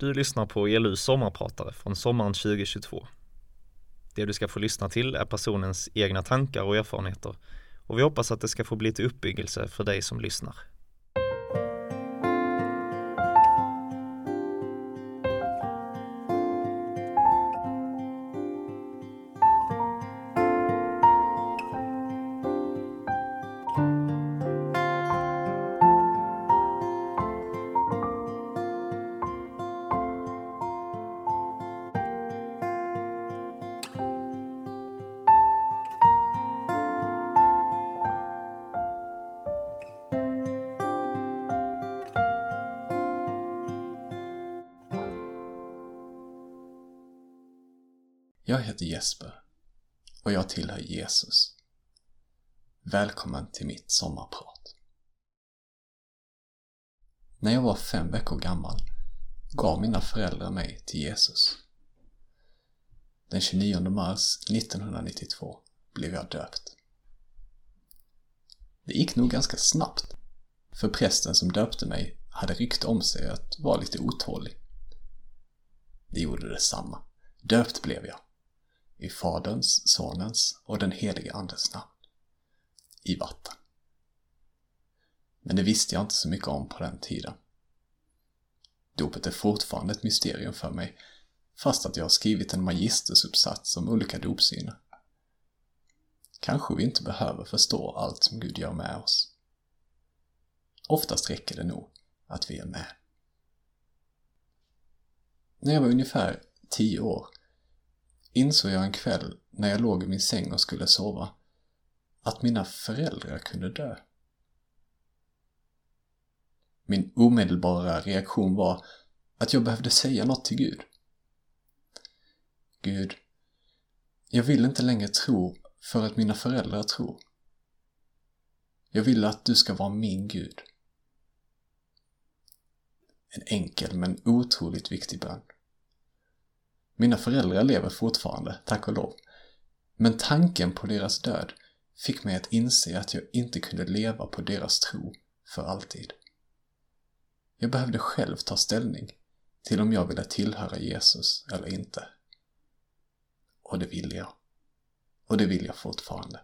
Du lyssnar på ELUs sommarpratare från sommaren 2022. Det du ska få lyssna till är personens egna tankar och erfarenheter och vi hoppas att det ska få bli till uppbyggelse för dig som lyssnar. Jag heter Jesper och jag tillhör Jesus. Välkommen till mitt sommarprat. När jag var fem veckor gammal gav mina föräldrar mig till Jesus. Den 29 mars 1992 blev jag döpt. Det gick nog ganska snabbt, för prästen som döpte mig hade rykte om sig att vara lite otålig. Det gjorde detsamma. Döpt blev jag i Faderns, Sonens och den helige Andens namn. I vatten. Men det visste jag inte så mycket om på den tiden. Dopet är fortfarande ett mysterium för mig, fast att jag har skrivit en magistersuppsats om olika dopsyner. Kanske vi inte behöver förstå allt som Gud gör med oss. Oftast räcker det nog att vi är med. När jag var ungefär tio år insåg jag en kväll när jag låg i min säng och skulle sova att mina föräldrar kunde dö. Min omedelbara reaktion var att jag behövde säga något till Gud. Gud, jag vill inte längre tro för att mina föräldrar tror. Jag vill att du ska vara min Gud. En enkel men otroligt viktig bön. Mina föräldrar lever fortfarande, tack och lov. Men tanken på deras död fick mig att inse att jag inte kunde leva på deras tro för alltid. Jag behövde själv ta ställning till om jag ville tillhöra Jesus eller inte. Och det ville jag. Och det vill jag fortfarande.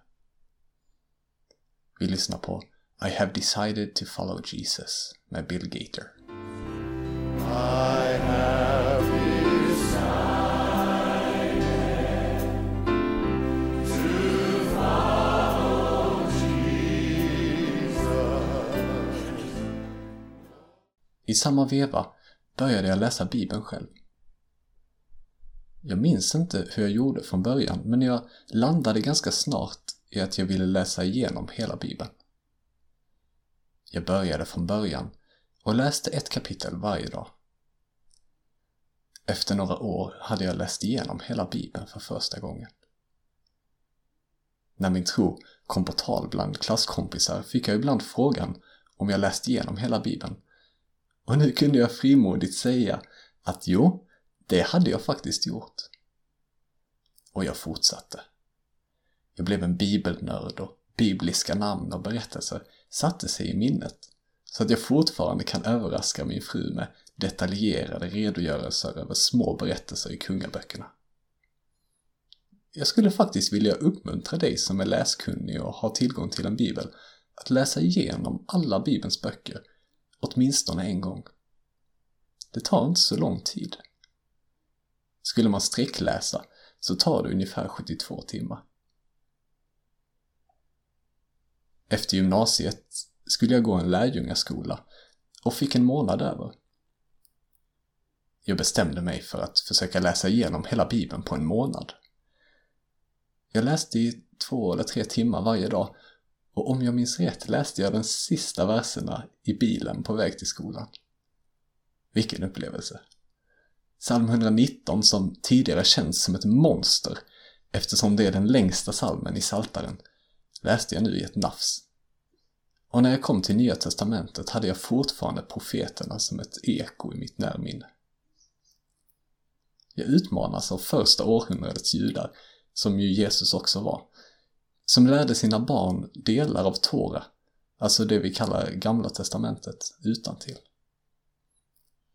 Vi lyssnar på I have decided to follow Jesus med Bill Gator. Samma veva började jag läsa Bibeln själv. Jag minns inte hur jag gjorde från början, men jag landade ganska snart i att jag ville läsa igenom hela Bibeln. Jag började från början och läste ett kapitel varje dag. Efter några år hade jag läst igenom hela Bibeln för första gången. När min tro kom på tal bland klasskompisar fick jag ibland frågan om jag läst igenom hela Bibeln och nu kunde jag frimodigt säga att jo, det hade jag faktiskt gjort. Och jag fortsatte. Jag blev en bibelnörd och bibliska namn och berättelser satte sig i minnet så att jag fortfarande kan överraska min fru med detaljerade redogörelser över små berättelser i kungaböckerna. Jag skulle faktiskt vilja uppmuntra dig som är läskunnig och har tillgång till en bibel att läsa igenom alla bibelns böcker åtminstone en gång. Det tar inte så lång tid. Skulle man sträckläsa så tar det ungefär 72 timmar. Efter gymnasiet skulle jag gå en lärjungaskola och fick en månad över. Jag bestämde mig för att försöka läsa igenom hela bibeln på en månad. Jag läste i två eller tre timmar varje dag och om jag minns rätt läste jag de sista verserna i bilen på väg till skolan. Vilken upplevelse! Psalm 119 som tidigare känns som ett monster eftersom det är den längsta salmen i Saltaren läste jag nu i ett nafs. Och när jag kom till Nya Testamentet hade jag fortfarande profeterna som ett eko i mitt närminne. Jag utmanas av första århundradets judar, som ju Jesus också var, som lärde sina barn delar av Tora, alltså det vi kallar Gamla Testamentet, utan till.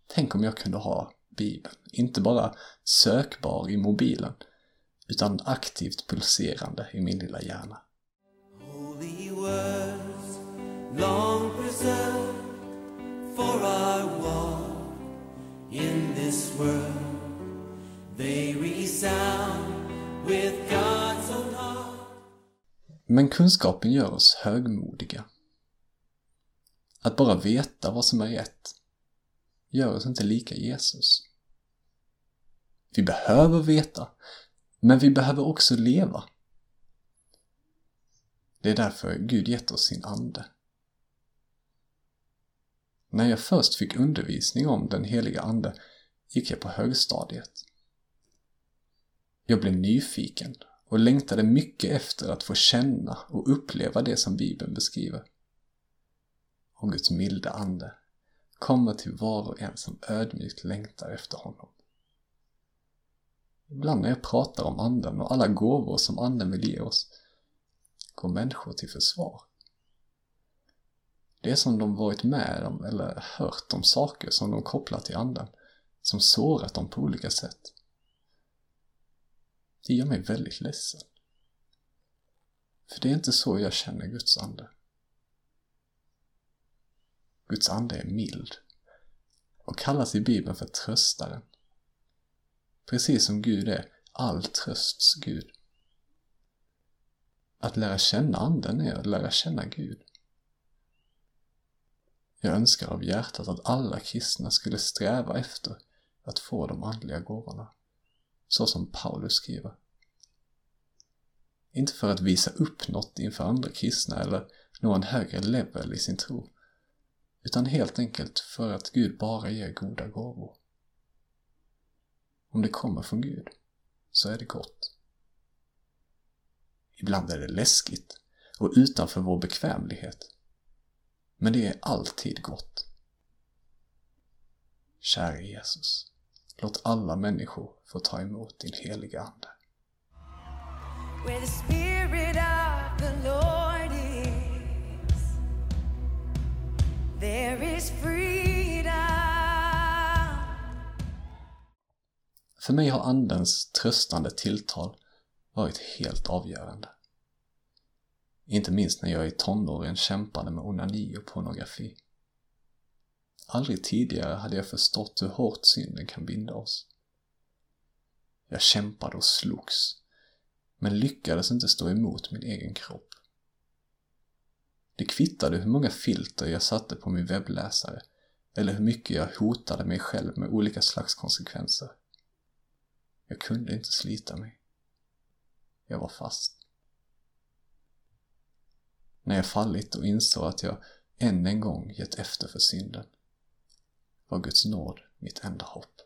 Tänk om jag kunde ha Bibeln. Inte bara sökbar i mobilen, utan aktivt pulserande i min lilla hjärna. Holy words, long preserved for our walk in this world. They resound with God. Men kunskapen gör oss högmodiga. Att bara veta vad som är rätt gör oss inte lika Jesus. Vi behöver veta, men vi behöver också leva. Det är därför Gud gett oss sin ande. När jag först fick undervisning om den heliga ande gick jag på högstadiet. Jag blev nyfiken och längtade mycket efter att få känna och uppleva det som Bibeln beskriver. Och Guds milda ande kommer till var och en som ödmjukt längtar efter honom. Ibland när jag pratar om anden och alla gåvor som anden vill ge oss går människor till försvar. Det är som de varit med om eller hört om saker som de kopplar till anden, som sårat dem på olika sätt. Det gör mig väldigt ledsen. För det är inte så jag känner Guds ande. Guds ande är mild och kallas i Bibeln för tröstaren. Precis som Gud är all trösts Gud. Att lära känna anden är att lära känna Gud. Jag önskar av hjärtat att alla kristna skulle sträva efter att få de andliga gåvorna, så som Paulus skriver. Inte för att visa upp något inför andra kristna eller nå en högre level i sin tro, utan helt enkelt för att Gud bara ger goda gåvor. Om det kommer från Gud, så är det gott. Ibland är det läskigt och utanför vår bekvämlighet. Men det är alltid gott. Käre Jesus, låt alla människor få ta emot din heliga Ande. För mig har Andens tröstande tilltal varit helt avgörande. Inte minst när jag i tonåren kämpade med onani och pornografi. Aldrig tidigare hade jag förstått hur hårt synden kan binda oss. Jag kämpade och slogs, men lyckades inte stå emot min egen kropp. Det kvittade hur många filter jag satte på min webbläsare eller hur mycket jag hotade mig själv med olika slags konsekvenser. Jag kunde inte slita mig. Jag var fast. När jag fallit och insåg att jag än en gång gett efter för synden var Guds nåd mitt enda hopp.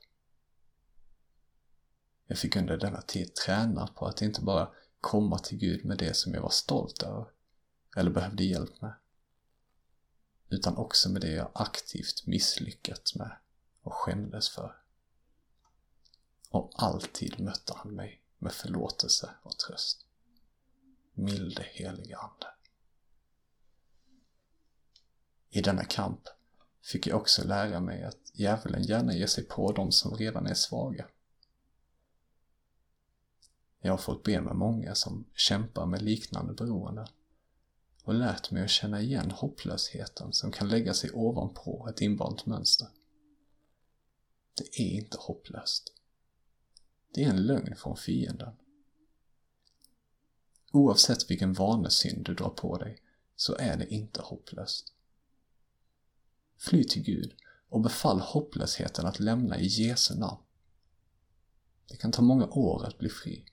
Jag fick under denna tid träna på att inte bara komma till Gud med det som jag var stolt över eller behövde hjälp med, utan också med det jag aktivt misslyckats med och skämdes för. Och alltid mötte han mig med förlåtelse och tröst. Milde helige Ande. I denna kamp fick jag också lära mig att djävulen gärna ger sig på de som redan är svaga. Jag har fått be med många som kämpar med liknande beroende och lärt mig att känna igen hopplösheten som kan lägga sig ovanpå ett invant mönster. Det är inte hopplöst. Det är en lögn från fienden. Oavsett vilken vanesynd du drar på dig så är det inte hopplöst. Fly till Gud och befall hopplösheten att lämna i Jesu namn. Det kan ta många år att bli fri,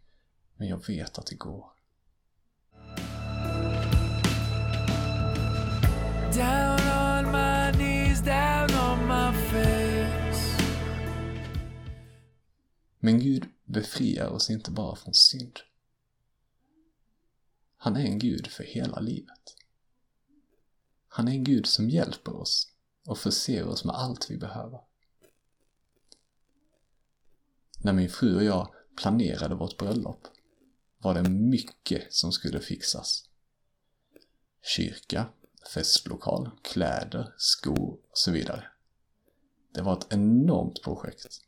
men jag vet att det går. Men Gud befriar oss inte bara från synd. Han är en Gud för hela livet. Han är en Gud som hjälper oss och förser oss med allt vi behöver. När min fru och jag planerade vårt bröllop var det mycket som skulle fixas. Kyrka, festlokal, kläder, skor och så vidare. Det var ett enormt projekt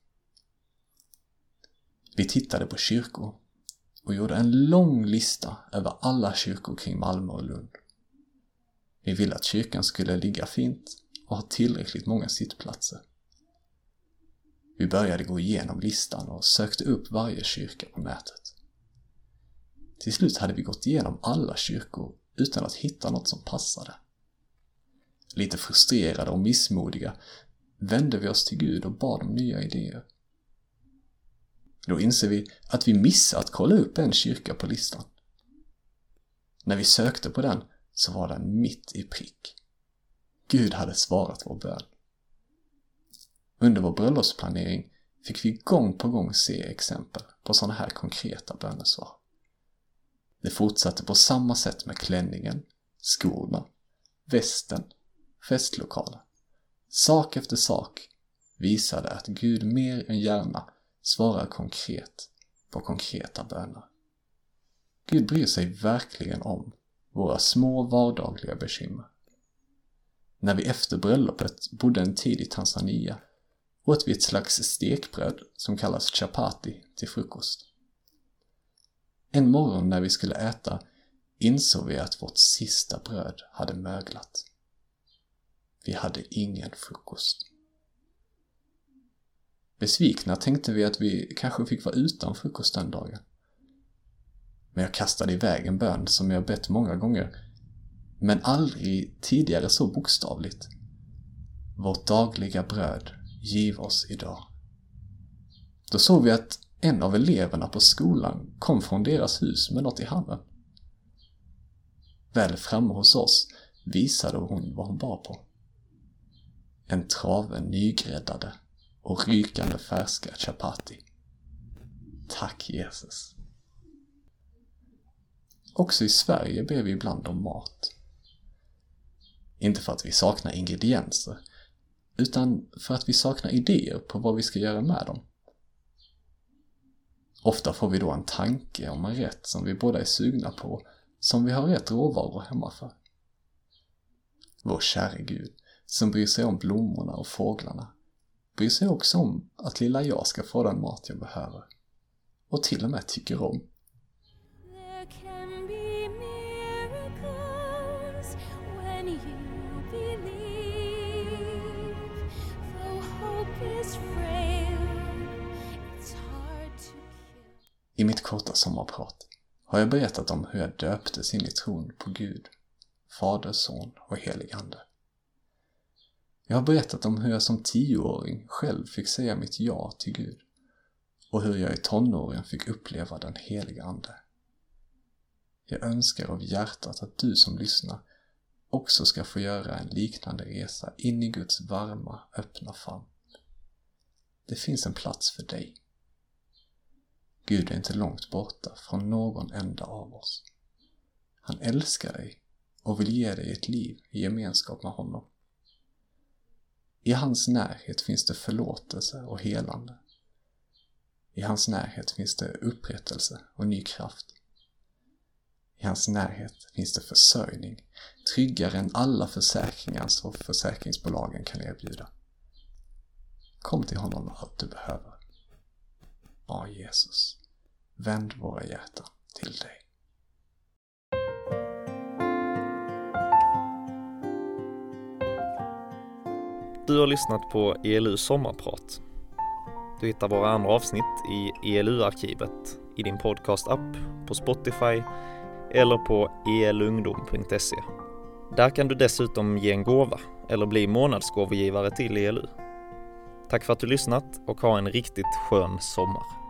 Vi tittade på kyrkor och gjorde en lång lista över alla kyrkor kring Malmö och Lund. Vi ville att kyrkan skulle ligga fint och har tillräckligt många sittplatser. Vi började gå igenom listan och sökte upp varje kyrka på nätet. Till slut hade vi gått igenom alla kyrkor utan att hitta något som passade. Lite frustrerade och missmodiga vände vi oss till Gud och bad om nya idéer. Då inser vi att vi missade att kolla upp en kyrka på listan. När vi sökte på den så var den mitt i prick. Gud hade svarat vår bön. Under vår bröllopsplanering fick vi gång på gång se exempel på sådana här konkreta bönesvar. Det fortsatte på samma sätt med klänningen, skorna, västen, festlokalen. Sak efter sak visade att Gud mer än gärna svarar konkret på konkreta böner. Gud bryr sig verkligen om våra små vardagliga bekymmer. När vi efter bröllopet bodde en tid i Tanzania åt vi ett slags stekbröd som kallas chapati till frukost. En morgon när vi skulle äta insåg vi att vårt sista bröd hade möglat. Vi hade ingen frukost. Besvikna tänkte vi att vi kanske fick vara utan frukost den dagen. Men jag kastade iväg en bön som jag bett många gånger, men aldrig tidigare så bokstavligt. Vårt dagliga bröd, giv oss idag. Då såg vi att en av eleverna på skolan kom från deras hus med något i handen. Väl framme hos oss visade hon vad hon bar på. En trave nygräddade och rykande färska chapati. Tack Jesus. Också i Sverige ber vi ibland om mat. Inte för att vi saknar ingredienser, utan för att vi saknar idéer på vad vi ska göra med dem. Ofta får vi då en tanke om en rätt som vi båda är sugna på, som vi har rätt råvaror hemma för. Vår käre Gud, som bryr sig om blommorna och fåglarna, bryr sig också om att lilla jag ska få den mat jag behöver. Och till och med tycker om. I mitt korta sommarprat har jag berättat om hur jag döptes in i tron på Gud, Fader, Son och Helig Ande. Jag har berättat om hur jag som tioåring själv fick säga mitt ja till Gud och hur jag i tonåren fick uppleva den heliga Ande. Jag önskar av hjärtat att du som lyssnar också ska få göra en liknande resa in i Guds varma, öppna famn. Det finns en plats för dig. Gud är inte långt borta från någon enda av oss. Han älskar dig och vill ge dig ett liv i gemenskap med honom. I hans närhet finns det förlåtelse och helande. I hans närhet finns det upprättelse och ny kraft. I hans närhet finns det försörjning, tryggare än alla försäkringar som försäkringsbolagen kan erbjuda. Kom till honom med allt du behöver. Ja, Jesus, vänd våra hjärtan till dig. Du har lyssnat på ELU sommarprat. Du hittar våra andra avsnitt i ELU-arkivet i din podcast-app, på Spotify eller på elungdom.se. Där kan du dessutom ge en gåva eller bli månadsgåvogivare till ELU. Tack för att du lyssnat och ha en riktigt skön sommar.